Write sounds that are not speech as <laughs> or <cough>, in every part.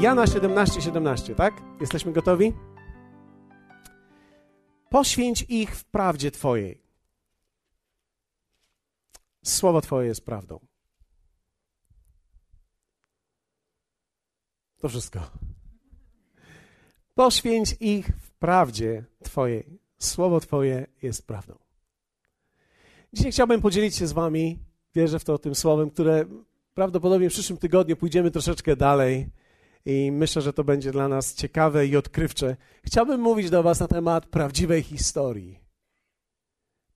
Jana 17, 17, tak? Jesteśmy gotowi? Poświęć ich w prawdzie Twojej. Słowo Twoje jest prawdą. To wszystko. Poświęć ich w prawdzie Twojej. Słowo Twoje jest prawdą. Dzisiaj chciałbym podzielić się z Wami, wierzę w to tym słowem, które prawdopodobnie w przyszłym tygodniu pójdziemy troszeczkę dalej i myślę, że to będzie dla nas ciekawe i odkrywcze. Chciałbym mówić do Was na temat prawdziwej historii.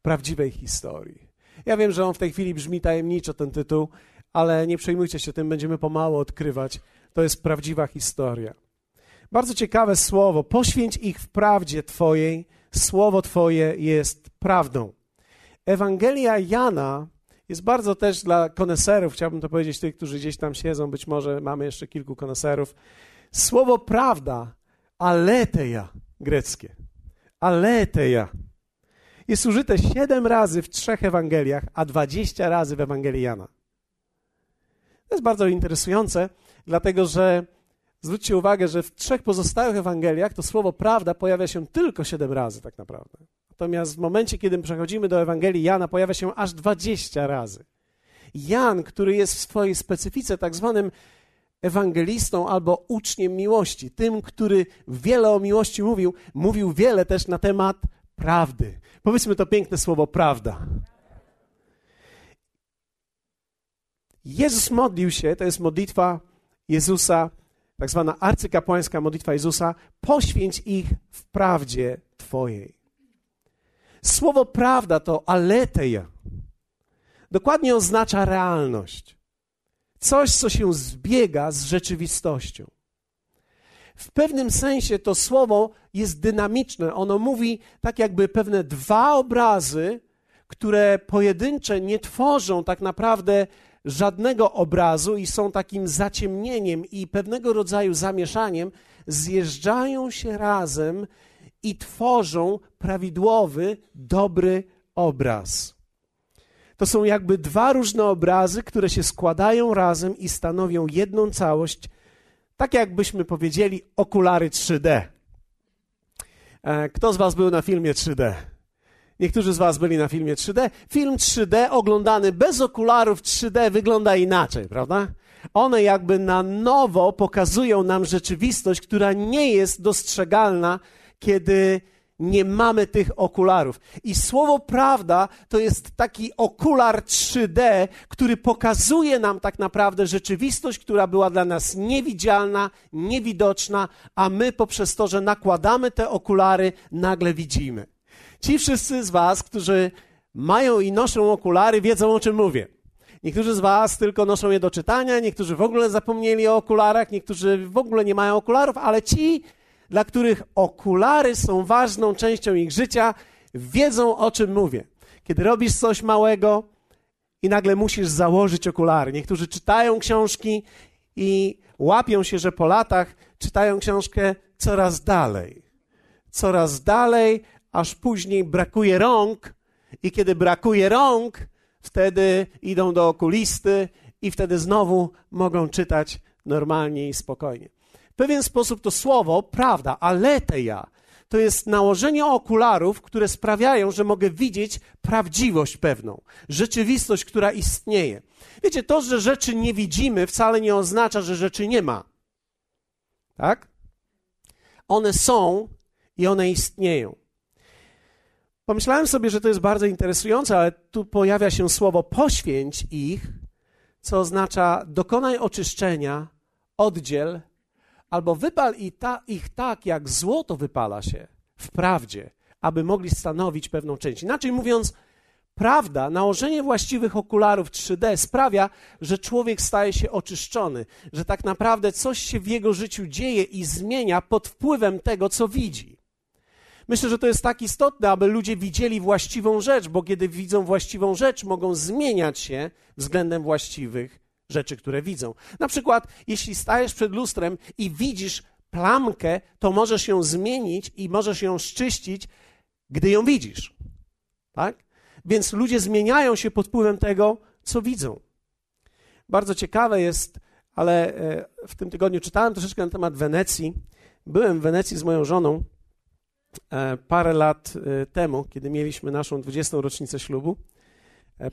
Prawdziwej historii. Ja wiem, że on w tej chwili brzmi tajemniczo, ten tytuł, ale nie przejmujcie się tym, będziemy pomału odkrywać. To jest prawdziwa historia. Bardzo ciekawe słowo. Poświęć ich w prawdzie Twojej. Słowo Twoje jest prawdą. Ewangelia Jana jest bardzo też dla koneserów, chciałbym to powiedzieć tych, którzy gdzieś tam siedzą, być może mamy jeszcze kilku koneserów. Słowo prawda, aleteja greckie. Aleteja. Jest użyte siedem razy w trzech Ewangeliach, a dwadzieścia razy w Ewangelii Jana. To jest bardzo interesujące, dlatego że zwróćcie uwagę, że w trzech pozostałych Ewangeliach to słowo prawda pojawia się tylko siedem razy tak naprawdę. Natomiast w momencie, kiedy przechodzimy do Ewangelii Jana, pojawia się aż 20 razy. Jan, który jest w swojej specyfice tak zwanym ewangelistą albo uczniem miłości, tym, który wiele o miłości mówił, mówił wiele też na temat prawdy. Powiedzmy to piękne słowo prawda. Jezus modlił się, to jest modlitwa Jezusa, tak zwana arcykapłańska modlitwa Jezusa, poświęć ich w prawdzie Twojej. Słowo prawda to aleteja. Dokładnie oznacza realność. Coś, co się zbiega z rzeczywistością. W pewnym sensie to słowo jest dynamiczne. Ono mówi tak jakby pewne dwa obrazy, które pojedyncze nie tworzą tak naprawdę żadnego obrazu i są takim zaciemnieniem i pewnego rodzaju zamieszaniem, zjeżdżają się razem i tworzą prawidłowy, dobry obraz. To są jakby dwa różne obrazy, które się składają razem i stanowią jedną całość, tak jakbyśmy powiedzieli okulary 3D. E, kto z Was był na filmie 3D? Niektórzy z Was byli na filmie 3D. Film 3D oglądany bez okularów 3D wygląda inaczej, prawda? One jakby na nowo pokazują nam rzeczywistość, która nie jest dostrzegalna kiedy nie mamy tych okularów. I słowo prawda to jest taki okular 3D, który pokazuje nam tak naprawdę rzeczywistość, która była dla nas niewidzialna, niewidoczna, a my poprzez to, że nakładamy te okulary, nagle widzimy. Ci wszyscy z Was, którzy mają i noszą okulary, wiedzą o czym mówię. Niektórzy z Was tylko noszą je do czytania, niektórzy w ogóle zapomnieli o okularach, niektórzy w ogóle nie mają okularów, ale ci, dla których okulary są ważną częścią ich życia, wiedzą o czym mówię. Kiedy robisz coś małego i nagle musisz założyć okulary. Niektórzy czytają książki i łapią się, że po latach czytają książkę coraz dalej. Coraz dalej, aż później brakuje rąk, i kiedy brakuje rąk, wtedy idą do okulisty i wtedy znowu mogą czytać normalnie i spokojnie. Pewien sposób to słowo, prawda, aleteja, to jest nałożenie okularów, które sprawiają, że mogę widzieć prawdziwość pewną, rzeczywistość, która istnieje. Wiecie, to, że rzeczy nie widzimy, wcale nie oznacza, że rzeczy nie ma. Tak? One są i one istnieją. Pomyślałem sobie, że to jest bardzo interesujące, ale tu pojawia się słowo poświęć ich, co oznacza dokonaj oczyszczenia, oddziel albo wypal ich tak, jak złoto wypala się w prawdzie, aby mogli stanowić pewną część. Inaczej mówiąc, prawda, nałożenie właściwych okularów 3D sprawia, że człowiek staje się oczyszczony, że tak naprawdę coś się w jego życiu dzieje i zmienia pod wpływem tego, co widzi. Myślę, że to jest tak istotne, aby ludzie widzieli właściwą rzecz, bo kiedy widzą właściwą rzecz, mogą zmieniać się względem właściwych rzeczy, które widzą. Na przykład, jeśli stajesz przed lustrem i widzisz plamkę, to możesz ją zmienić i możesz ją szczyścić, gdy ją widzisz. Tak? Więc ludzie zmieniają się pod wpływem tego, co widzą. Bardzo ciekawe jest Ale e, w tym tygodniu czytałem troszeczkę na temat Wenecji. Byłem w Wenecji z moją żoną e, parę lat e, temu, kiedy mieliśmy naszą 20. rocznicę ślubu.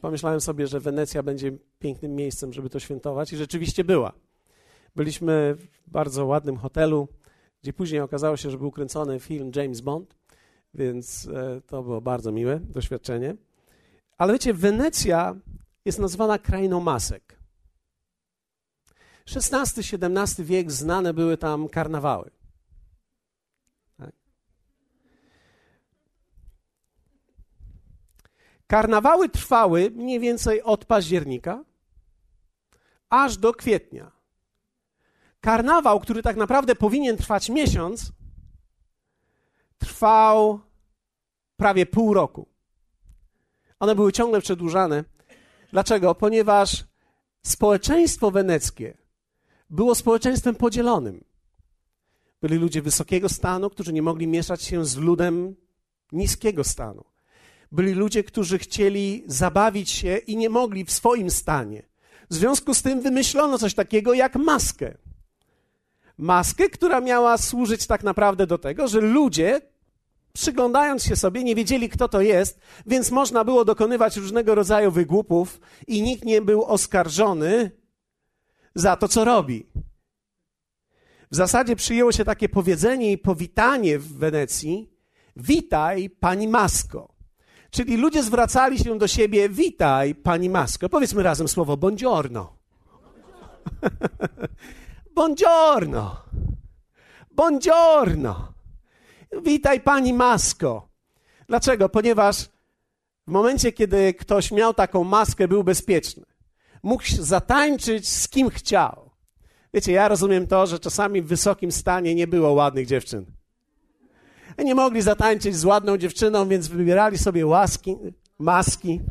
Pomyślałem sobie, że Wenecja będzie pięknym miejscem, żeby to świętować i rzeczywiście była. Byliśmy w bardzo ładnym hotelu, gdzie później okazało się, że był kręcony film James Bond, więc to było bardzo miłe doświadczenie. Ale wiecie, Wenecja jest nazwana krainą masek. XVI-XVII wiek znane były tam karnawały. Karnawały trwały mniej więcej od października aż do kwietnia. Karnawał, który tak naprawdę powinien trwać miesiąc, trwał prawie pół roku. One były ciągle przedłużane. Dlaczego? Ponieważ społeczeństwo weneckie było społeczeństwem podzielonym. Byli ludzie wysokiego stanu, którzy nie mogli mieszać się z ludem niskiego stanu. Byli ludzie, którzy chcieli zabawić się i nie mogli w swoim stanie. W związku z tym wymyślono coś takiego jak maskę. Maskę, która miała służyć tak naprawdę do tego, że ludzie, przyglądając się sobie, nie wiedzieli, kto to jest, więc można było dokonywać różnego rodzaju wygłupów i nikt nie był oskarżony za to, co robi. W zasadzie przyjęło się takie powiedzenie i powitanie w Wenecji: Witaj, pani Masko. Czyli ludzie zwracali się do siebie: Witaj, pani Masko. Powiedzmy razem słowo buongiorno. <laughs> buongiorno. Buongiorno. Witaj, pani Masko. Dlaczego? Ponieważ w momencie, kiedy ktoś miał taką maskę, był bezpieczny mógł zatańczyć z kim chciał. Wiecie, ja rozumiem to, że czasami w wysokim stanie nie było ładnych dziewczyn. Nie mogli zatańczyć z ładną dziewczyną, więc wybierali sobie łaski, maski.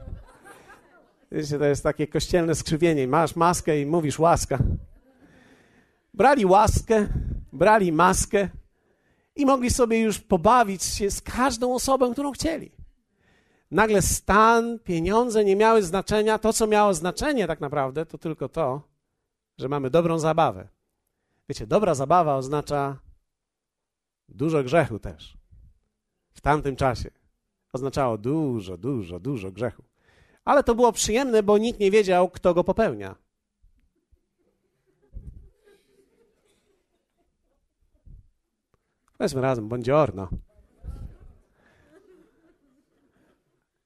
Wiecie, to jest takie kościelne skrzywienie. Masz maskę i mówisz łaska. Brali łaskę, brali maskę i mogli sobie już pobawić się z każdą osobą, którą chcieli nagle stan, pieniądze nie miały znaczenia. To, co miało znaczenie tak naprawdę, to tylko to, że mamy dobrą zabawę. Wiecie, dobra zabawa oznacza dużo grzechu też. W tamtym czasie oznaczało dużo, dużo, dużo grzechu. Ale to było przyjemne, bo nikt nie wiedział, kto go popełnia. Powiedzmy razem, buongiorno.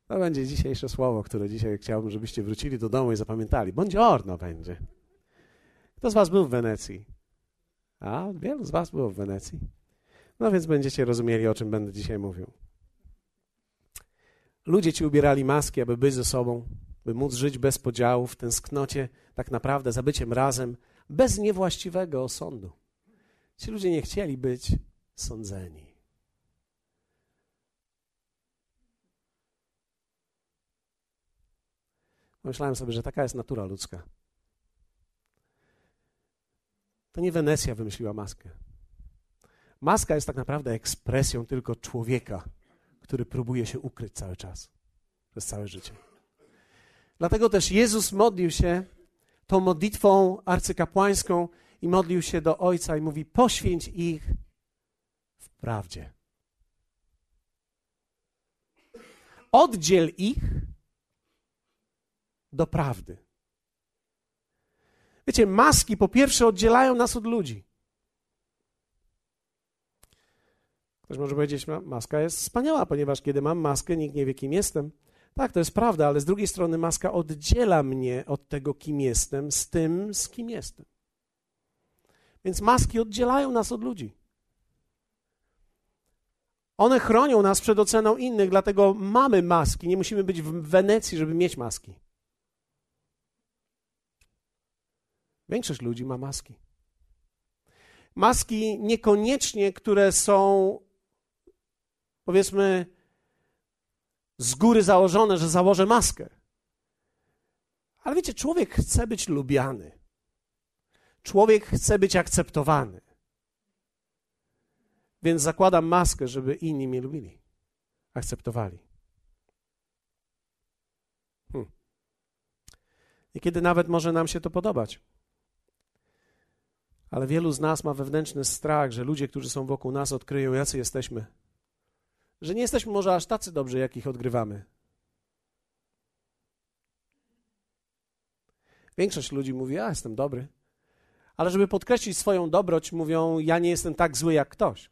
To będzie dzisiejsze słowo, które dzisiaj chciałbym, żebyście wrócili do domu i zapamiętali. Bądź orno będzie. Kto z was był w Wenecji? A, wielu z was było w Wenecji. No więc będziecie rozumieli, o czym będę dzisiaj mówił. Ludzie ci ubierali maski, aby być ze sobą, by móc żyć bez podziału, w tęsknocie, tak naprawdę za byciem razem, bez niewłaściwego osądu. Ci ludzie nie chcieli być sądzeni. Myślałem sobie, że taka jest natura ludzka. To nie Wenecja wymyśliła maskę. Maska jest tak naprawdę ekspresją tylko człowieka, który próbuje się ukryć cały czas, przez całe życie. Dlatego też Jezus modlił się tą modlitwą arcykapłańską i modlił się do Ojca i mówi: Poświęć ich w prawdzie. Oddziel ich do prawdy. Wiecie, maski po pierwsze oddzielają nas od ludzi. Ktoś może powiedzieć, maska jest wspaniała, ponieważ kiedy mam maskę, nikt nie wie, kim jestem. Tak, to jest prawda, ale z drugiej strony maska oddziela mnie od tego, kim jestem, z tym, z kim jestem. Więc maski oddzielają nas od ludzi. One chronią nas przed oceną innych, dlatego mamy maski. Nie musimy być w Wenecji, żeby mieć maski. Większość ludzi ma maski. Maski niekoniecznie, które są, powiedzmy, z góry założone, że założę maskę. Ale wiecie, człowiek chce być lubiany. Człowiek chce być akceptowany. Więc zakładam maskę, żeby inni mnie lubili, akceptowali. Hmm. Niekiedy nawet może nam się to podobać. Ale wielu z nas ma wewnętrzny strach, że ludzie, którzy są wokół nas, odkryją, jacy jesteśmy. Że nie jesteśmy może aż tacy dobrzy, jakich odgrywamy. Większość ludzi mówi: Ja jestem dobry. Ale żeby podkreślić swoją dobroć, mówią: Ja nie jestem tak zły jak ktoś.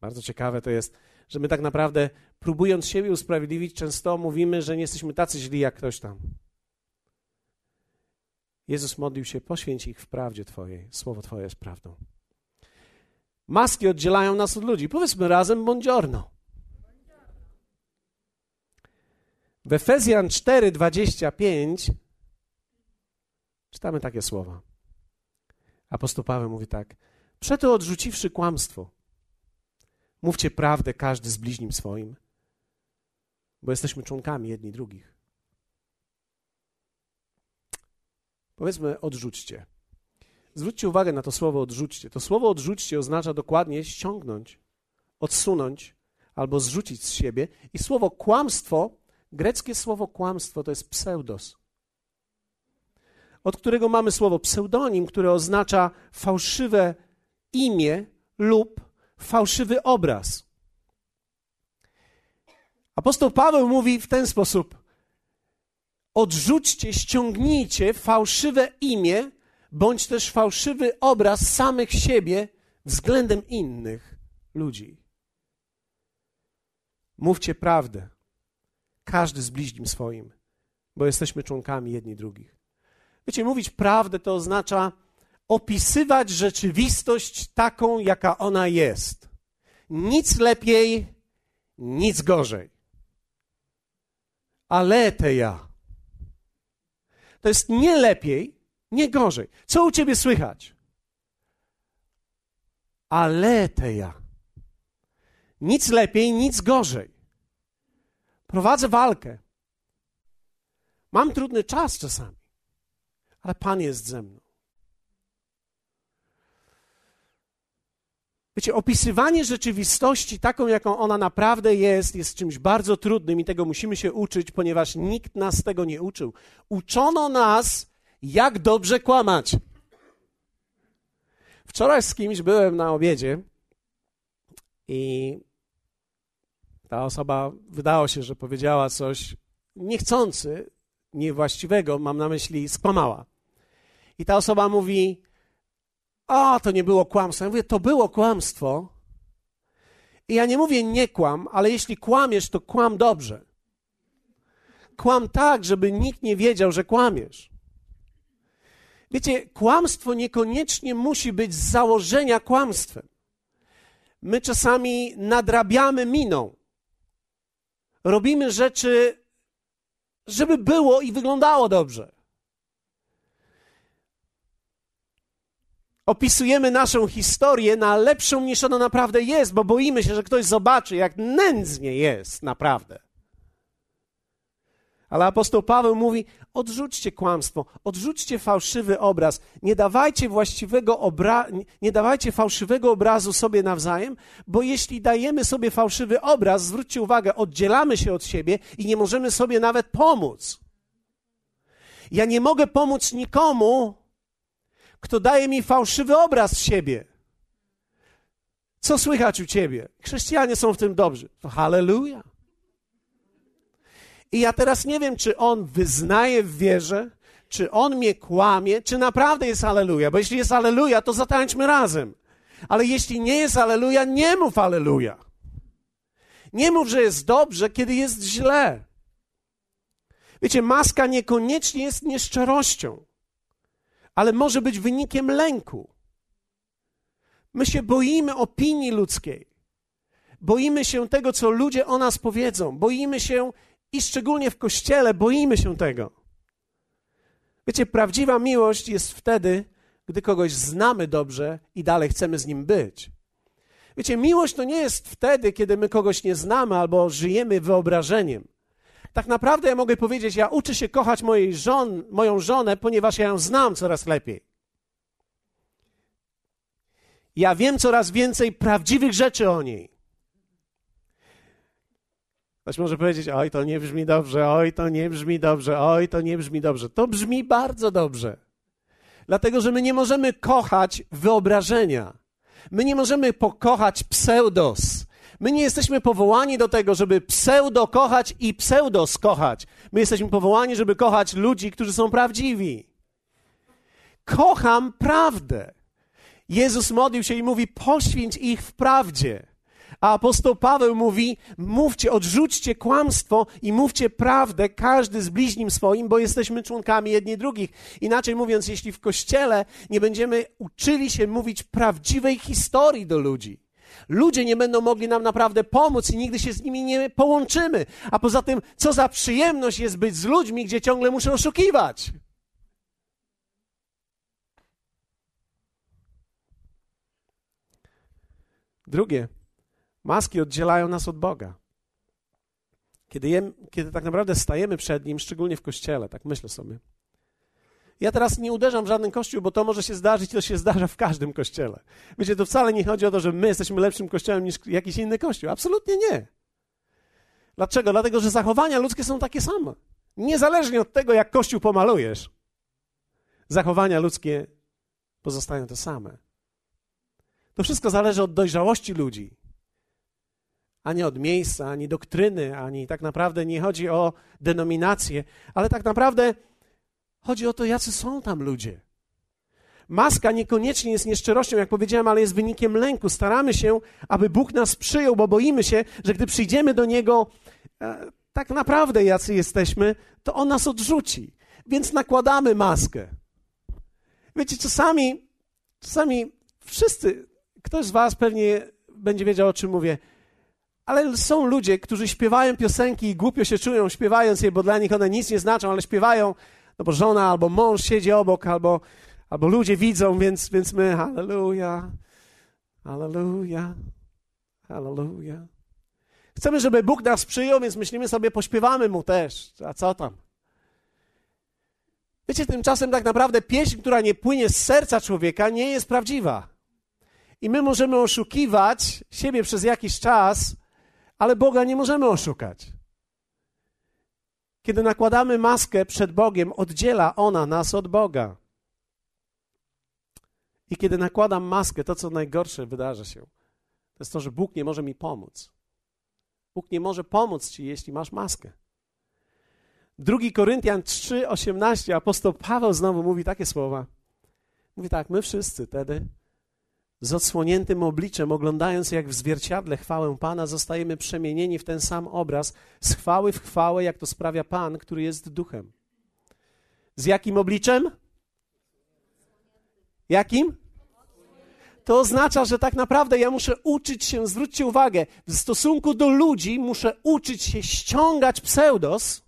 Bardzo ciekawe to jest, że my tak naprawdę, próbując siebie usprawiedliwić, często mówimy, że nie jesteśmy tacy źli jak ktoś tam. Jezus modlił się: Poświęć ich w prawdzie Twojej. Słowo Twoje jest prawdą. Maski oddzielają nas od ludzi. Powiedzmy razem buongiorno. W Efezjan 4:25 czytamy takie słowa. Apostoł Paweł mówi tak: Przeto odrzuciwszy kłamstwo, mówcie prawdę każdy z bliźnim swoim, bo jesteśmy członkami jedni drugich. Powiedzmy, odrzućcie. Zwróćcie uwagę na to słowo odrzućcie. To słowo odrzućcie oznacza dokładnie ściągnąć, odsunąć albo zrzucić z siebie. I słowo kłamstwo, greckie słowo kłamstwo to jest pseudos, od którego mamy słowo pseudonim, które oznacza fałszywe imię lub fałszywy obraz. Apostoł Paweł mówi w ten sposób: odrzućcie, ściągnijcie fałszywe imię bądź też fałszywy obraz samych siebie względem innych ludzi. Mówcie prawdę, każdy z bliźnim swoim, bo jesteśmy członkami jedni drugich. Wiecie, mówić prawdę to oznacza opisywać rzeczywistość taką, jaka ona jest. Nic lepiej, nic gorzej. Ale te ja. To jest nie lepiej, nie gorzej. Co u ciebie słychać? Aleteja. Nic lepiej, nic gorzej. Prowadzę walkę. Mam trudny czas czasami, ale Pan jest ze mną. Wiecie, opisywanie rzeczywistości taką, jaką ona naprawdę jest, jest czymś bardzo trudnym i tego musimy się uczyć, ponieważ nikt nas tego nie uczył. Uczono nas jak dobrze kłamać. Wczoraj z kimś byłem na obiedzie i ta osoba wydało się, że powiedziała coś niechcący, niewłaściwego, mam na myśli, skłamała. I ta osoba mówi: O, to nie było kłamstwo. Ja mówię: To było kłamstwo. I ja nie mówię nie kłam, ale jeśli kłamiesz, to kłam dobrze. Kłam tak, żeby nikt nie wiedział, że kłamiesz. Wiecie, kłamstwo niekoniecznie musi być z założenia kłamstwem. My czasami nadrabiamy miną. Robimy rzeczy, żeby było i wyglądało dobrze. Opisujemy naszą historię na lepszą niż ona naprawdę jest, bo boimy się, że ktoś zobaczy, jak nędznie jest naprawdę. Ale apostoł Paweł mówi: odrzućcie kłamstwo, odrzućcie fałszywy obraz, nie dawajcie właściwego obra- nie dawajcie fałszywego obrazu sobie nawzajem, bo jeśli dajemy sobie fałszywy obraz, zwróćcie uwagę, oddzielamy się od siebie i nie możemy sobie nawet pomóc. Ja nie mogę pomóc nikomu, kto daje mi fałszywy obraz siebie. Co słychać u ciebie? Chrześcijanie są w tym dobrzy. To hallelujah. I ja teraz nie wiem, czy on wyznaje w wierze, czy on mnie kłamie, czy naprawdę jest aleluja. Bo jeśli jest aleluja, to zatańczmy razem. Ale jeśli nie jest aleluja, nie mów aleluja. Nie mów, że jest dobrze, kiedy jest źle. Wiecie, maska niekoniecznie jest nieszczerością, ale może być wynikiem lęku. My się boimy opinii ludzkiej. Boimy się tego, co ludzie o nas powiedzą. Boimy się i szczególnie w kościele boimy się tego. Wiecie, prawdziwa miłość jest wtedy, gdy kogoś znamy dobrze i dalej chcemy z nim być. Wiecie, miłość to nie jest wtedy, kiedy my kogoś nie znamy albo żyjemy wyobrażeniem. Tak naprawdę ja mogę powiedzieć, ja uczę się kochać mojej żon, moją żonę, ponieważ ja ją znam coraz lepiej. Ja wiem coraz więcej prawdziwych rzeczy o niej. Ktoś może powiedzieć, oj, to nie brzmi dobrze, oj, to nie brzmi dobrze, oj, to nie brzmi dobrze. To brzmi bardzo dobrze. Dlatego, że my nie możemy kochać wyobrażenia. My nie możemy pokochać pseudos. My nie jesteśmy powołani do tego, żeby pseudo kochać i pseudos kochać. My jesteśmy powołani, żeby kochać ludzi, którzy są prawdziwi. Kocham prawdę. Jezus modlił się i mówi: poświęć ich w prawdzie. A apostoł Paweł mówi: mówcie, odrzućcie kłamstwo i mówcie prawdę, każdy z bliźnim swoim, bo jesteśmy członkami jedni drugich. Inaczej mówiąc, jeśli w kościele nie będziemy uczyli się mówić prawdziwej historii do ludzi, ludzie nie będą mogli nam naprawdę pomóc i nigdy się z nimi nie połączymy. A poza tym, co za przyjemność jest być z ludźmi, gdzie ciągle muszę oszukiwać. Drugie, maski oddzielają nas od Boga. Kiedy, kiedy tak naprawdę stajemy przed Nim, szczególnie w kościele, tak myślę sobie. Ja teraz nie uderzam w żaden kościół, bo to może się zdarzyć, to się zdarza w każdym kościele. Wiecie, to wcale nie chodzi o to, że my jesteśmy lepszym kościołem niż jakiś inny kościół. Absolutnie nie. Dlaczego? Dlatego, że zachowania ludzkie są takie same. Niezależnie od tego, jak kościół pomalujesz, zachowania ludzkie pozostają te same. To wszystko zależy od dojrzałości ludzi, a nie od miejsca, ani doktryny, ani tak naprawdę nie chodzi o denominację, ale tak naprawdę chodzi o to, jacy są tam ludzie. Maska niekoniecznie jest nieszczerością, jak powiedziałem, ale jest wynikiem lęku. Staramy się, aby Bóg nas przyjął, bo boimy się, że gdy przyjdziemy do Niego e, tak naprawdę jacy jesteśmy, to On nas odrzuci. Więc nakładamy maskę. Wiecie, czasami, czasami wszyscy Ktoś z Was pewnie będzie wiedział, o czym mówię. Ale są ludzie, którzy śpiewają piosenki i głupio się czują śpiewając je, bo dla nich one nic nie znaczą, ale śpiewają, no bo żona albo mąż siedzi obok, albo, albo ludzie widzą, więc, więc my halleluja, halleluja, halleluja. Chcemy, żeby Bóg nas przyjął, więc myślimy sobie, pośpiewamy Mu też. A co tam? Wiecie, tymczasem tak naprawdę pieśń, która nie płynie z serca człowieka, nie jest prawdziwa. I my możemy oszukiwać siebie przez jakiś czas, ale Boga nie możemy oszukać. Kiedy nakładamy maskę przed Bogiem, oddziela ona nas od Boga. I kiedy nakładam maskę, to co najgorsze wydarzy się, to jest to, że Bóg nie może mi pomóc. Bóg nie może pomóc ci, jeśli masz maskę. 2 Koryntian 3:18 apostoł Paweł znowu mówi takie słowa. Mówi tak, my wszyscy wtedy z odsłoniętym obliczem, oglądając jak w zwierciadle chwałę Pana, zostajemy przemienieni w ten sam obraz, z chwały w chwałę, jak to sprawia Pan, który jest duchem. Z jakim obliczem? Jakim? To oznacza, że tak naprawdę ja muszę uczyć się, zwróćcie uwagę, w stosunku do ludzi muszę uczyć się ściągać pseudos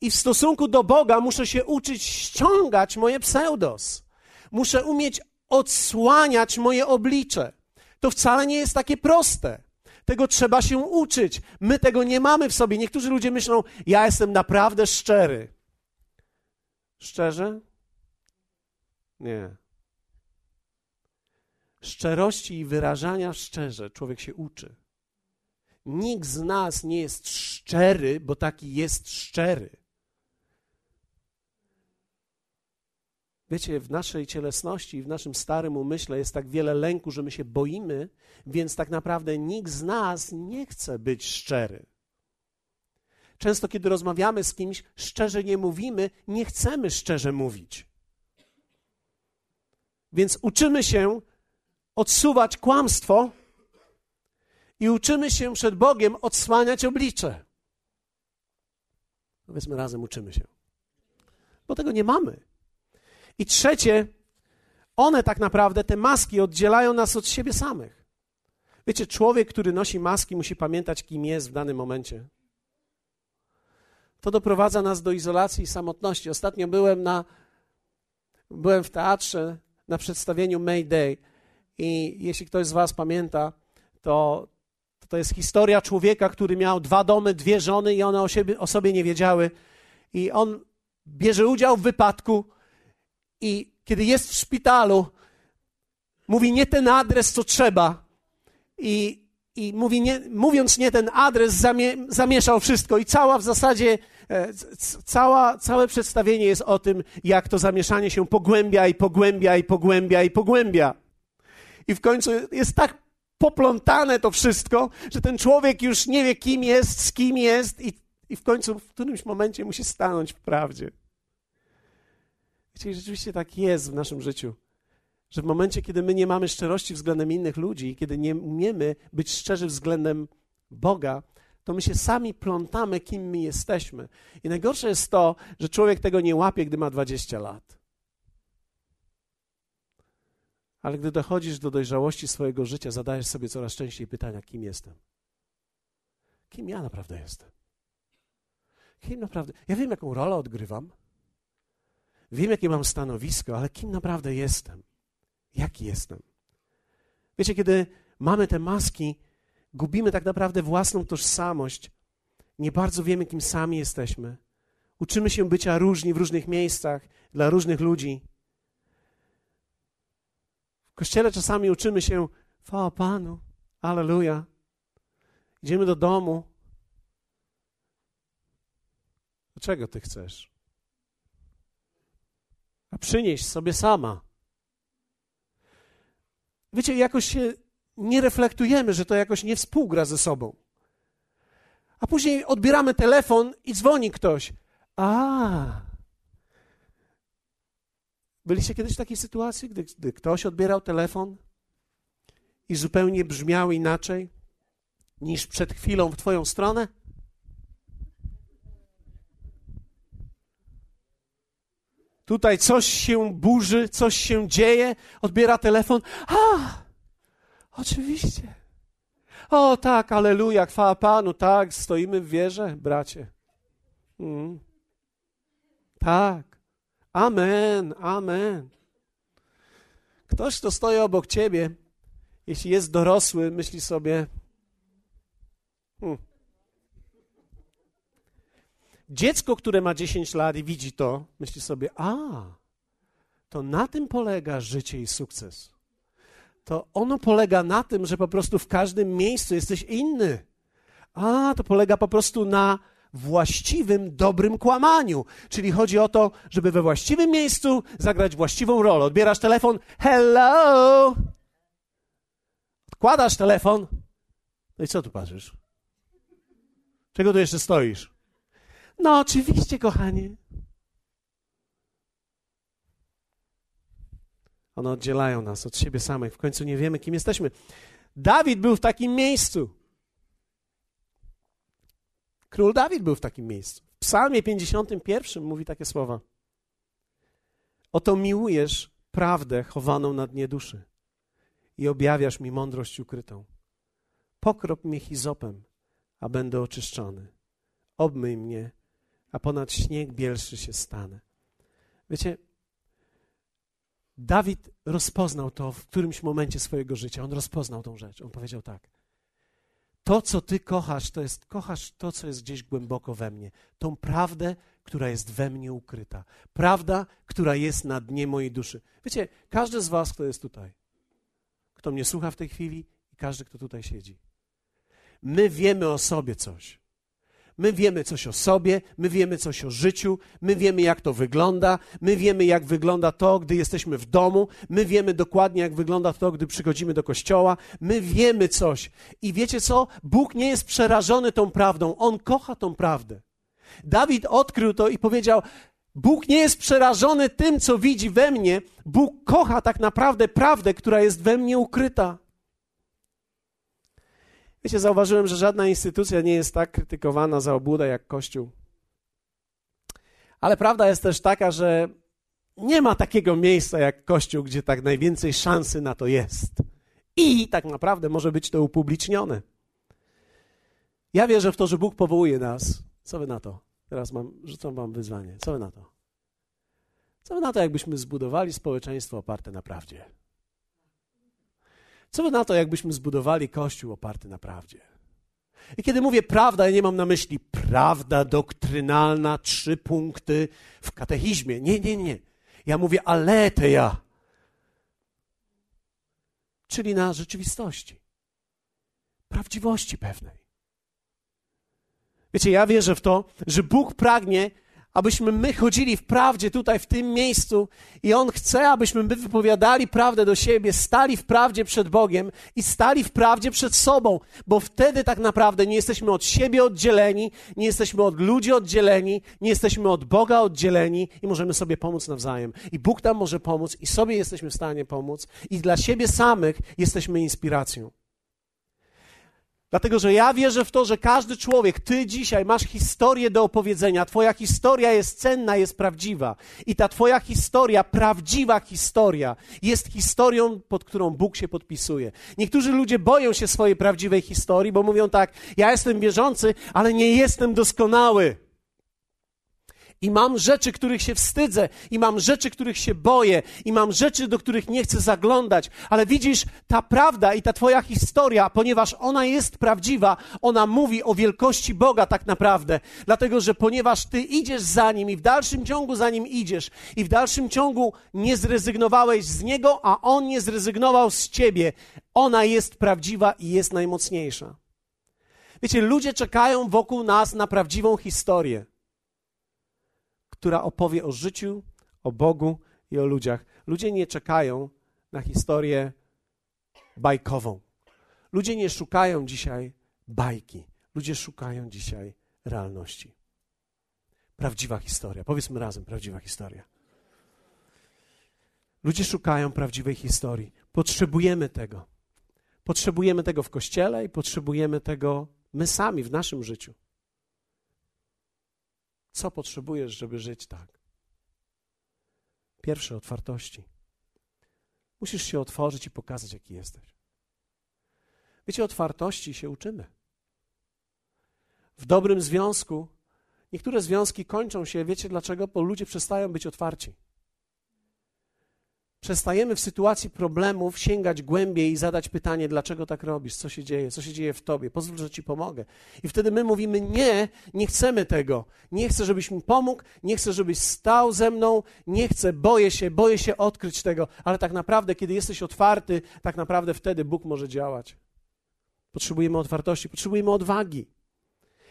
i w stosunku do Boga muszę się uczyć ściągać moje pseudos. Muszę umieć odsłaniać moje oblicze. To wcale nie jest takie proste. Tego trzeba się uczyć. My tego nie mamy w sobie. Niektórzy ludzie myślą, ja jestem naprawdę szczery. Szczerze? Nie. Szczerości i wyrażania szczerze człowiek się uczy. Nikt z nas nie jest szczery, bo taki jest szczery. Wiecie, w naszej cielesności, w naszym starym umyśle jest tak wiele lęku, że my się boimy, więc tak naprawdę nikt z nas nie chce być szczery. Często, kiedy rozmawiamy z kimś, szczerze nie mówimy, nie chcemy szczerze mówić. Więc uczymy się odsuwać kłamstwo i uczymy się przed Bogiem odsłaniać oblicze. Powiedzmy razem, uczymy się. Bo tego nie mamy. I trzecie, one tak naprawdę, te maski oddzielają nas od siebie samych. Wiecie, człowiek, który nosi maski, musi pamiętać, kim jest w danym momencie. To doprowadza nas do izolacji i samotności. Ostatnio byłem na, byłem w teatrze na przedstawieniu Mayday i jeśli ktoś z was pamięta, to to jest historia człowieka, który miał dwa domy, dwie żony i one o, siebie, o sobie nie wiedziały. I on bierze udział w wypadku, i kiedy jest w szpitalu, mówi nie ten adres, co trzeba. I, i mówi nie, mówiąc nie ten adres, zamie, zamieszał wszystko i cała w zasadzie, e, cała, całe przedstawienie jest o tym, jak to zamieszanie się pogłębia i pogłębia i pogłębia i pogłębia. I w końcu jest tak poplątane to wszystko, że ten człowiek już nie wie, kim jest, z kim jest i, i w końcu w którymś momencie musi stanąć w prawdzie. Wiecie, rzeczywiście tak jest w naszym życiu. Że w momencie, kiedy my nie mamy szczerości względem innych ludzi, kiedy nie umiemy być szczerzy względem Boga, to my się sami plątamy, kim my jesteśmy. I najgorsze jest to, że człowiek tego nie łapie, gdy ma 20 lat. Ale gdy dochodzisz do dojrzałości swojego życia, zadajesz sobie coraz częściej pytania, kim jestem? Kim ja naprawdę jestem? Kim naprawdę? Ja wiem, jaką rolę odgrywam. Wiem, jakie mam stanowisko, ale kim naprawdę jestem? Jaki jestem? Wiecie, kiedy mamy te maski, gubimy tak naprawdę własną tożsamość. Nie bardzo wiemy, kim sami jesteśmy. Uczymy się bycia różni w różnych miejscach, dla różnych ludzi. W kościele czasami uczymy się, chwała Panu, aleluja. Idziemy do domu. Dlaczego ty chcesz? A przynieś sobie sama. Wiecie, jakoś się nie reflektujemy, że to jakoś nie współgra ze sobą. A później odbieramy telefon i dzwoni ktoś. A. Byliście kiedyś w takiej sytuacji, gdy, gdy ktoś odbierał telefon i zupełnie brzmiał inaczej niż przed chwilą w Twoją stronę? Tutaj coś się burzy, coś się dzieje, odbiera telefon. A, oczywiście. O tak, aleluja, chwała Panu, tak, stoimy w wierze, bracie. Mm. Tak. Amen, amen. Ktoś, kto stoi obok ciebie, jeśli jest dorosły, myśli sobie, hmm, Dziecko, które ma 10 lat i widzi to, myśli sobie: A, to na tym polega życie i sukces. To ono polega na tym, że po prostu w każdym miejscu jesteś inny. A, to polega po prostu na właściwym, dobrym kłamaniu. Czyli chodzi o to, żeby we właściwym miejscu zagrać właściwą rolę. Odbierasz telefon, hello! Odkładasz telefon. No i co tu patrzysz? Czego tu jeszcze stoisz? No, oczywiście, kochanie. One oddzielają nas od siebie samych. W końcu nie wiemy, kim jesteśmy. Dawid był w takim miejscu. Król Dawid był w takim miejscu. W Psalmie 51 mówi takie słowa: Oto miłujesz prawdę chowaną na dnie duszy i objawiasz mi mądrość ukrytą. Pokrop mnie hizopem, a będę oczyszczony. Obmyj mnie a ponad śnieg bielszy się stanę. Wiecie, Dawid rozpoznał to w którymś momencie swojego życia. On rozpoznał tą rzecz. On powiedział tak. To, co ty kochasz, to jest, kochasz to, co jest gdzieś głęboko we mnie. Tą prawdę, która jest we mnie ukryta. Prawda, która jest na dnie mojej duszy. Wiecie, każdy z was, kto jest tutaj, kto mnie słucha w tej chwili i każdy, kto tutaj siedzi. My wiemy o sobie coś. My wiemy coś o sobie, my wiemy coś o życiu, my wiemy, jak to wygląda, my wiemy, jak wygląda to, gdy jesteśmy w domu, my wiemy dokładnie, jak wygląda to, gdy przychodzimy do kościoła, my wiemy coś. I wiecie co? Bóg nie jest przerażony tą prawdą, on kocha tą prawdę. Dawid odkrył to i powiedział: Bóg nie jest przerażony tym, co widzi we mnie, Bóg kocha tak naprawdę prawdę, która jest we mnie ukryta. Wiecie, zauważyłem, że żadna instytucja nie jest tak krytykowana za obłudę jak Kościół. Ale prawda jest też taka, że nie ma takiego miejsca jak Kościół, gdzie tak najwięcej szansy na to jest. I tak naprawdę może być to upublicznione. Ja wierzę w to, że Bóg powołuje nas. Co wy na to? Teraz mam, rzucam wam wyzwanie. Co wy na to? Co wy na to, jakbyśmy zbudowali społeczeństwo oparte na prawdzie? Co by na to, jakbyśmy zbudowali kościół oparty na prawdzie? I kiedy mówię prawda, ja nie mam na myśli prawda doktrynalna, trzy punkty w katechizmie. Nie, nie, nie. Ja mówię aleteja, czyli na rzeczywistości. prawdziwości pewnej. Wiecie, ja wierzę w to, że Bóg pragnie, abyśmy my chodzili w prawdzie tutaj, w tym miejscu i On chce, abyśmy my wypowiadali prawdę do siebie, stali w prawdzie przed Bogiem i stali w prawdzie przed sobą, bo wtedy tak naprawdę nie jesteśmy od siebie oddzieleni, nie jesteśmy od ludzi oddzieleni, nie jesteśmy od Boga oddzieleni i możemy sobie pomóc nawzajem. I Bóg nam może pomóc i sobie jesteśmy w stanie pomóc i dla siebie samych jesteśmy inspiracją. Dlatego, że ja wierzę w to, że każdy człowiek, ty dzisiaj masz historię do opowiedzenia. Twoja historia jest cenna, jest prawdziwa. I ta Twoja historia, prawdziwa historia, jest historią, pod którą Bóg się podpisuje. Niektórzy ludzie boją się swojej prawdziwej historii, bo mówią tak: Ja jestem wierzący, ale nie jestem doskonały. I mam rzeczy, których się wstydzę, i mam rzeczy, których się boję, i mam rzeczy, do których nie chcę zaglądać. Ale widzisz, ta prawda i ta Twoja historia, ponieważ ona jest prawdziwa, ona mówi o wielkości Boga tak naprawdę. Dlatego, że ponieważ Ty idziesz za Nim i w dalszym ciągu za Nim idziesz, i w dalszym ciągu nie zrezygnowałeś z Niego, a On nie zrezygnował z Ciebie, ona jest prawdziwa i jest najmocniejsza. Wiecie, ludzie czekają wokół nas na prawdziwą historię która opowie o życiu, o Bogu i o ludziach. Ludzie nie czekają na historię bajkową. Ludzie nie szukają dzisiaj bajki. Ludzie szukają dzisiaj realności. Prawdziwa historia. Powiedzmy razem, prawdziwa historia. Ludzie szukają prawdziwej historii. Potrzebujemy tego. Potrzebujemy tego w kościele i potrzebujemy tego my sami w naszym życiu. Co potrzebujesz, żeby żyć tak? Pierwsze, otwartości. Musisz się otworzyć i pokazać, jaki jesteś. Wiecie, otwartości się uczymy. W dobrym związku, niektóre związki kończą się, wiecie dlaczego? Bo ludzie przestają być otwarci przestajemy w sytuacji problemów sięgać głębiej i zadać pytanie, dlaczego tak robisz, co się dzieje, co się dzieje w tobie, pozwól, że ci pomogę. I wtedy my mówimy, nie, nie chcemy tego. Nie chcę, żebyś mi pomógł, nie chcę, żebyś stał ze mną, nie chcę, boję się, boję się odkryć tego. Ale tak naprawdę, kiedy jesteś otwarty, tak naprawdę wtedy Bóg może działać. Potrzebujemy otwartości, potrzebujemy odwagi.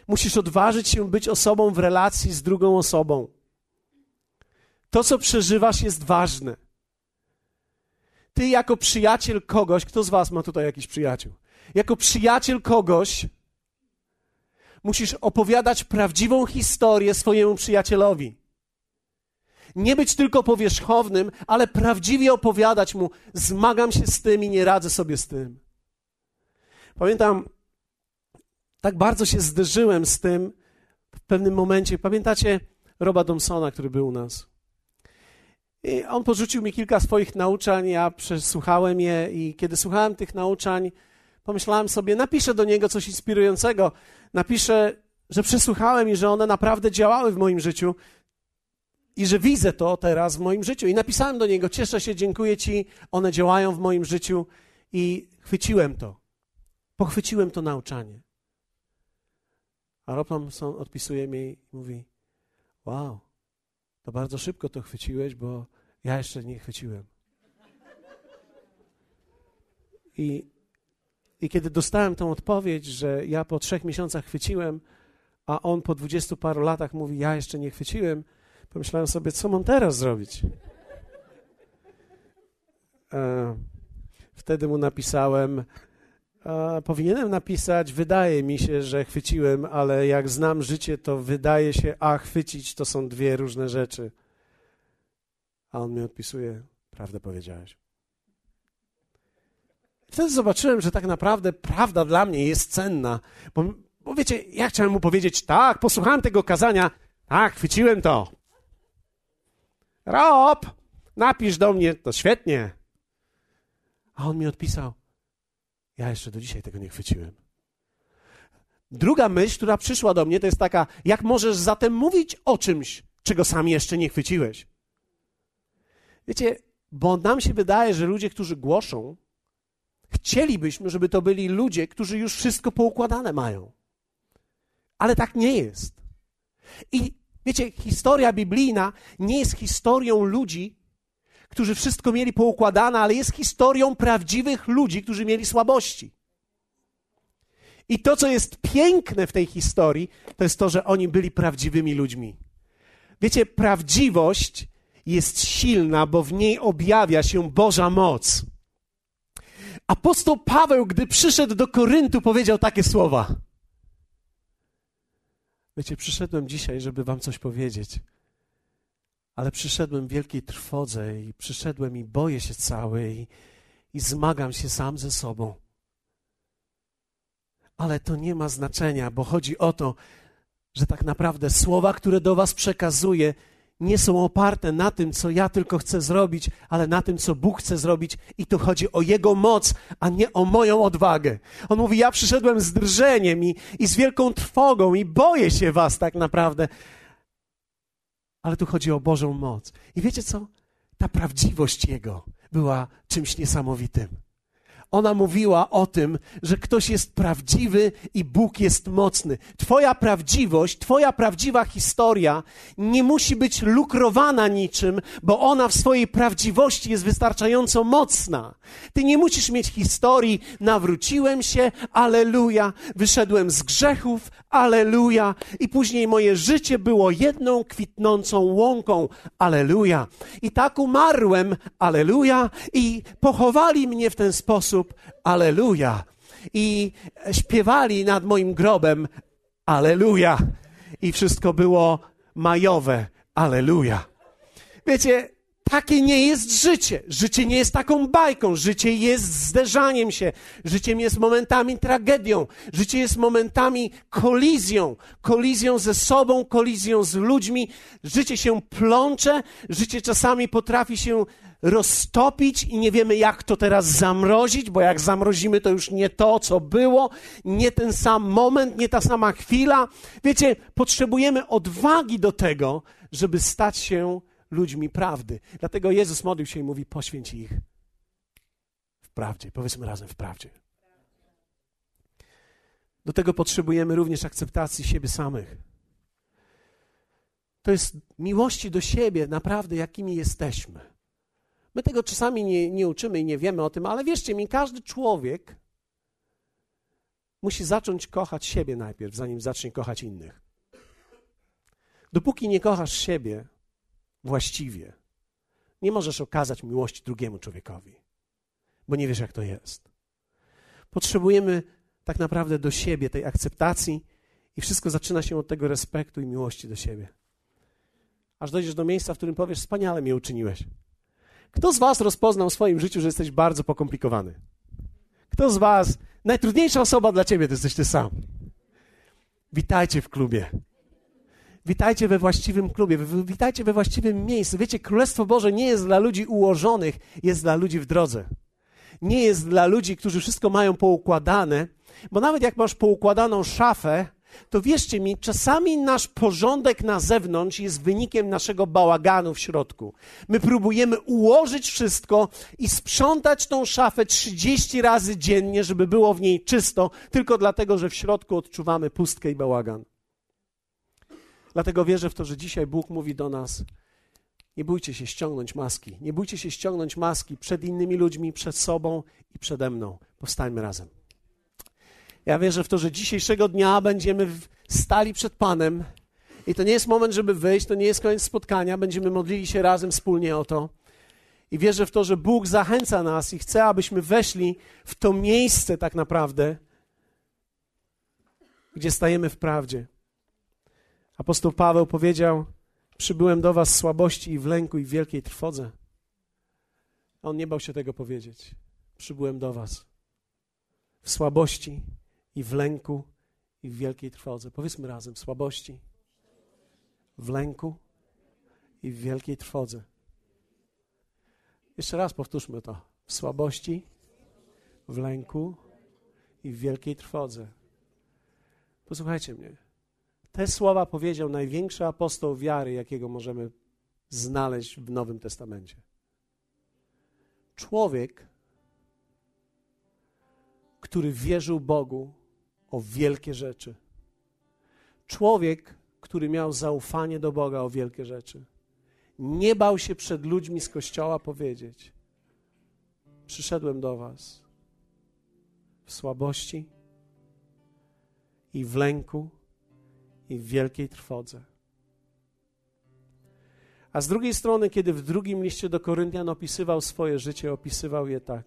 Musisz odważyć się być osobą w relacji z drugą osobą. To, co przeżywasz, jest ważne. Ty jako przyjaciel kogoś, kto z was ma tutaj jakiś przyjaciół? Jako przyjaciel kogoś musisz opowiadać prawdziwą historię swojemu przyjacielowi. Nie być tylko powierzchownym, ale prawdziwie opowiadać mu: zmagam się z tym i nie radzę sobie z tym. Pamiętam, tak bardzo się zderzyłem z tym w pewnym momencie. Pamiętacie Roba Domsona, który był u nas? I on porzucił mi kilka swoich nauczań, ja przesłuchałem je i kiedy słuchałem tych nauczań, pomyślałem sobie, napiszę do niego coś inspirującego. Napiszę, że przesłuchałem i że one naprawdę działały w moim życiu i że widzę to teraz w moim życiu. I napisałem do niego, cieszę się, dziękuję ci, one działają w moim życiu i chwyciłem to. Pochwyciłem to nauczanie. A Rob Thompson odpisuje mi i mówi, wow, to bardzo szybko to chwyciłeś, bo ja jeszcze nie chwyciłem. I, I kiedy dostałem tą odpowiedź, że ja po trzech miesiącach chwyciłem, a on po dwudziestu paru latach mówi, ja jeszcze nie chwyciłem, pomyślałem sobie, co mam teraz zrobić? E, wtedy mu napisałem, powinienem napisać, wydaje mi się, że chwyciłem, ale jak znam życie, to wydaje się, a chwycić to są dwie różne rzeczy. A on mi odpisuje, prawdę powiedziałeś. Wtedy zobaczyłem, że tak naprawdę prawda dla mnie jest cenna, bo, bo wiecie, ja chciałem mu powiedzieć, tak, posłuchałem tego kazania, tak, chwyciłem to. Rob, napisz do mnie, to świetnie. A on mi odpisał, ja jeszcze do dzisiaj tego nie chwyciłem. Druga myśl, która przyszła do mnie, to jest taka: jak możesz zatem mówić o czymś, czego sam jeszcze nie chwyciłeś? Wiecie, bo nam się wydaje, że ludzie, którzy głoszą, chcielibyśmy, żeby to byli ludzie, którzy już wszystko poukładane mają. Ale tak nie jest. I wiecie, historia biblijna nie jest historią ludzi, którzy wszystko mieli poukładane, ale jest historią prawdziwych ludzi, którzy mieli słabości. I to, co jest piękne w tej historii, to jest to, że oni byli prawdziwymi ludźmi. Wiecie, prawdziwość jest silna, bo w niej objawia się Boża moc. Apostoł Paweł, gdy przyszedł do Koryntu, powiedział takie słowa. Wiecie, przyszedłem dzisiaj, żeby wam coś powiedzieć, ale przyszedłem w wielkiej trwodze i przyszedłem i boję się cały i, i zmagam się sam ze sobą. Ale to nie ma znaczenia, bo chodzi o to, że tak naprawdę słowa, które do Was przekazuję, nie są oparte na tym, co ja tylko chcę zrobić, ale na tym, co Bóg chce zrobić, i tu chodzi o Jego moc, a nie o moją odwagę. On mówi: Ja przyszedłem z drżeniem i, i z wielką trwogą, i boję się Was tak naprawdę. Ale tu chodzi o Bożą moc. I wiecie co? Ta prawdziwość Jego była czymś niesamowitym. Ona mówiła o tym, że ktoś jest prawdziwy i Bóg jest mocny. Twoja prawdziwość, Twoja prawdziwa historia nie musi być lukrowana niczym, bo ona w swojej prawdziwości jest wystarczająco mocna. Ty nie musisz mieć historii, nawróciłem się, aleluja, wyszedłem z grzechów, aleluja, i później moje życie było jedną kwitnącą łąką, aleluja. I tak umarłem, aleluja, i pochowali mnie w ten sposób sposób Aleluja. I śpiewali nad moim grobem Aleluja. I wszystko było majowe. Aleluja. Wiecie, takie nie jest życie. Życie nie jest taką bajką. Życie jest zderzaniem się. Życiem jest momentami tragedią. Życie jest momentami kolizją. Kolizją ze sobą, kolizją z ludźmi. Życie się plącze. Życie czasami potrafi się roztopić i nie wiemy, jak to teraz zamrozić, bo jak zamrozimy, to już nie to, co było, nie ten sam moment, nie ta sama chwila. Wiecie, potrzebujemy odwagi do tego, żeby stać się ludźmi prawdy. Dlatego Jezus modlił się i mówi: poświęć ich w prawdzie. Powiedzmy razem w prawdzie. Do tego potrzebujemy również akceptacji siebie samych. To jest miłości do siebie, naprawdę, jakimi jesteśmy. My tego czasami nie, nie uczymy i nie wiemy o tym, ale wierzcie mi, każdy człowiek musi zacząć kochać siebie najpierw, zanim zacznie kochać innych. Dopóki nie kochasz siebie właściwie, nie możesz okazać miłości drugiemu człowiekowi, bo nie wiesz, jak to jest. Potrzebujemy tak naprawdę do siebie tej akceptacji i wszystko zaczyna się od tego respektu i miłości do siebie. Aż dojdziesz do miejsca, w którym powiesz: Wspaniale mnie uczyniłeś. Kto z Was rozpoznał w swoim życiu, że jesteś bardzo pokomplikowany? Kto z Was, najtrudniejsza osoba dla Ciebie to jesteś Ty sam. Witajcie w klubie. Witajcie we właściwym klubie, witajcie we właściwym miejscu. Wiecie, Królestwo Boże nie jest dla ludzi ułożonych, jest dla ludzi w drodze. Nie jest dla ludzi, którzy wszystko mają poukładane, bo nawet jak masz poukładaną szafę, to wierzcie mi, czasami nasz porządek na zewnątrz jest wynikiem naszego bałaganu w środku. My próbujemy ułożyć wszystko i sprzątać tą szafę 30 razy dziennie, żeby było w niej czysto, tylko dlatego, że w środku odczuwamy pustkę i bałagan. Dlatego wierzę w to, że dzisiaj Bóg mówi do nas: nie bójcie się ściągnąć maski. Nie bójcie się ściągnąć maski przed innymi ludźmi, przed sobą i przede mną. Powstańmy razem. Ja wierzę w to, że dzisiejszego dnia będziemy stali przed Panem i to nie jest moment, żeby wyjść, to nie jest koniec spotkania, będziemy modlili się razem wspólnie o to. I wierzę w to, że Bóg zachęca nas i chce, abyśmy weszli w to miejsce tak naprawdę, gdzie stajemy w prawdzie. Apostoł Paweł powiedział: Przybyłem do Was w słabości i w lęku i w wielkiej trwodze. On nie bał się tego powiedzieć. Przybyłem do Was w słabości i w lęku, i w wielkiej trwodze. Powiedzmy razem: słabości, w lęku i w wielkiej trwodze. Jeszcze raz powtórzmy to. W słabości, w lęku i w wielkiej trwodze. Posłuchajcie mnie. Te słowa powiedział największy apostoł wiary, jakiego możemy znaleźć w Nowym Testamencie. Człowiek, który wierzył Bogu o wielkie rzeczy. Człowiek, który miał zaufanie do Boga o wielkie rzeczy. Nie bał się przed ludźmi z kościoła powiedzieć: Przyszedłem do Was w słabości, i w lęku, i w wielkiej trwodze. A z drugiej strony, kiedy w drugim liście do Koryntian opisywał swoje życie, opisywał je tak.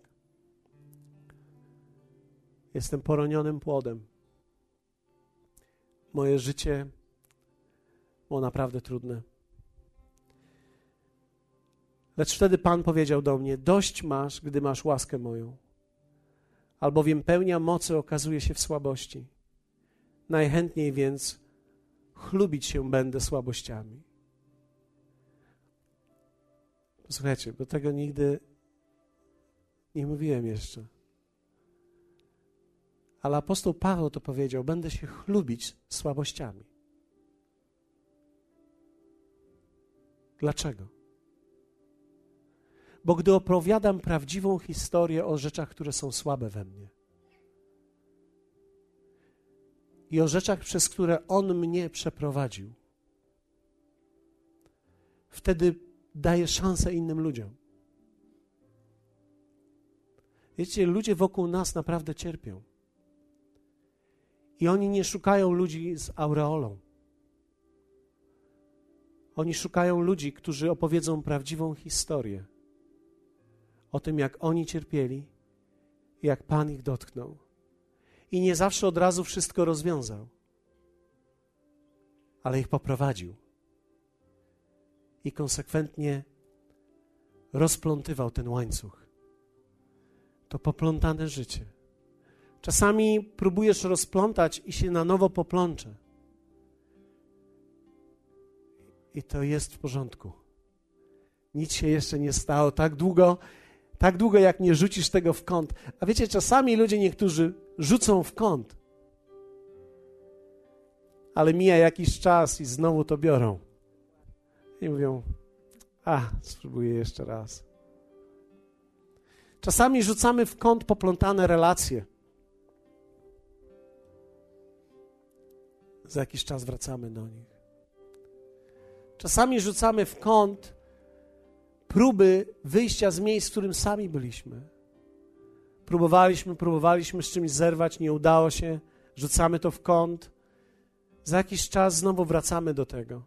Jestem poronionym płodem. Moje życie było naprawdę trudne. Lecz wtedy Pan powiedział do mnie: Dość masz, gdy masz łaskę moją, albowiem pełnia mocy okazuje się w słabości. Najchętniej więc chlubić się będę słabościami. Słuchajcie, bo tego nigdy nie mówiłem jeszcze. Ale apostoł Paweł to powiedział: Będę się chlubić słabościami. Dlaczego? Bo gdy opowiadam prawdziwą historię o rzeczach, które są słabe we mnie i o rzeczach, przez które On mnie przeprowadził, wtedy daję szansę innym ludziom. Wiecie, ludzie wokół nas naprawdę cierpią. I oni nie szukają ludzi z aureolą. Oni szukają ludzi, którzy opowiedzą prawdziwą historię o tym, jak oni cierpieli, jak Pan ich dotknął. I nie zawsze od razu wszystko rozwiązał, ale ich poprowadził. I konsekwentnie rozplątywał ten łańcuch. To poplątane życie. Czasami próbujesz rozplątać i się na nowo poplącze. I to jest w porządku. Nic się jeszcze nie stało. Tak długo, tak długo jak nie rzucisz tego w kąt. A wiecie, czasami ludzie niektórzy rzucą w kąt, ale mija jakiś czas i znowu to biorą. I mówią: A, spróbuję jeszcze raz. Czasami rzucamy w kąt poplątane relacje. Za jakiś czas wracamy do nich. Czasami rzucamy w kąt próby wyjścia z miejsc, w którym sami byliśmy. Próbowaliśmy, próbowaliśmy z czymś zerwać, nie udało się, rzucamy to w kąt. Za jakiś czas znowu wracamy do tego.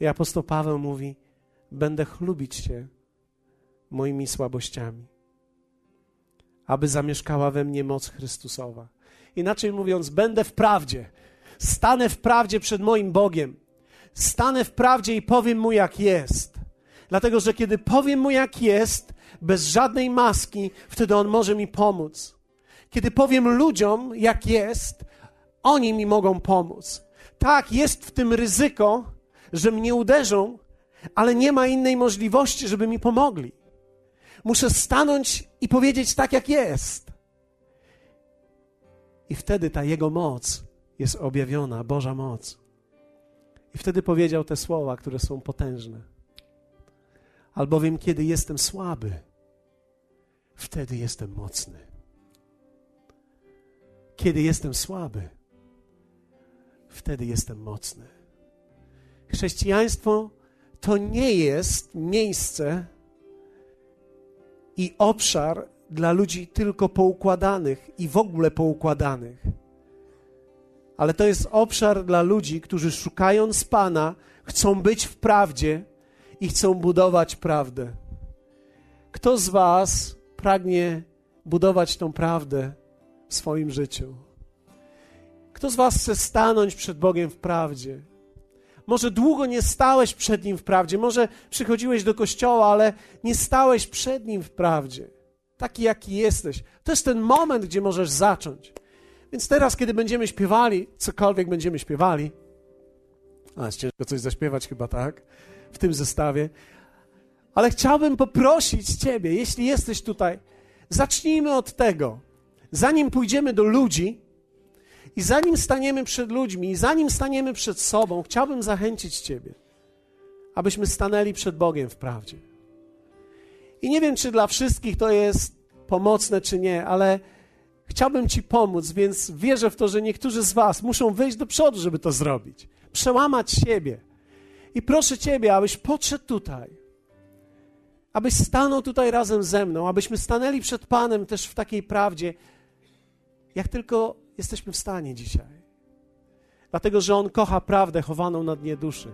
I apostoł Paweł mówi: Będę chlubić się moimi słabościami, aby zamieszkała we mnie moc Chrystusowa. Inaczej mówiąc, będę w prawdzie, stanę w prawdzie przed moim Bogiem, stanę w prawdzie i powiem mu, jak jest. Dlatego, że kiedy powiem mu, jak jest, bez żadnej maski, wtedy on może mi pomóc. Kiedy powiem ludziom, jak jest, oni mi mogą pomóc. Tak, jest w tym ryzyko, że mnie uderzą, ale nie ma innej możliwości, żeby mi pomogli. Muszę stanąć i powiedzieć tak, jak jest. I wtedy ta Jego moc jest objawiona, Boża moc. I wtedy powiedział te słowa, które są potężne. Albowiem, kiedy jestem słaby, wtedy jestem mocny. Kiedy jestem słaby, wtedy jestem mocny. Chrześcijaństwo to nie jest miejsce i obszar dla ludzi tylko poukładanych i w ogóle poukładanych. Ale to jest obszar dla ludzi, którzy szukając Pana, chcą być w prawdzie i chcą budować prawdę. Kto z Was pragnie budować tą prawdę w swoim życiu? Kto z Was chce stanąć przed Bogiem w prawdzie? Może długo nie stałeś przed Nim w prawdzie, może przychodziłeś do kościoła, ale nie stałeś przed Nim w prawdzie. Taki, jaki jesteś. To jest ten moment, gdzie możesz zacząć. Więc teraz, kiedy będziemy śpiewali, cokolwiek będziemy śpiewali, a jest ciężko coś zaśpiewać chyba, tak? W tym zestawie. Ale chciałbym poprosić Ciebie, jeśli jesteś tutaj, zacznijmy od tego. Zanim pójdziemy do ludzi i zanim staniemy przed ludźmi, i zanim staniemy przed sobą, chciałbym zachęcić Ciebie, abyśmy stanęli przed Bogiem w prawdzie. I nie wiem, czy dla wszystkich to jest pomocne, czy nie, ale chciałbym Ci pomóc, więc wierzę w to, że niektórzy z Was muszą wyjść do przodu, żeby to zrobić. Przełamać siebie. I proszę Ciebie, abyś podszedł tutaj. Abyś stanął tutaj razem ze mną, abyśmy stanęli przed Panem też w takiej prawdzie, jak tylko jesteśmy w stanie dzisiaj. Dlatego, że On kocha prawdę chowaną na dnie duszy.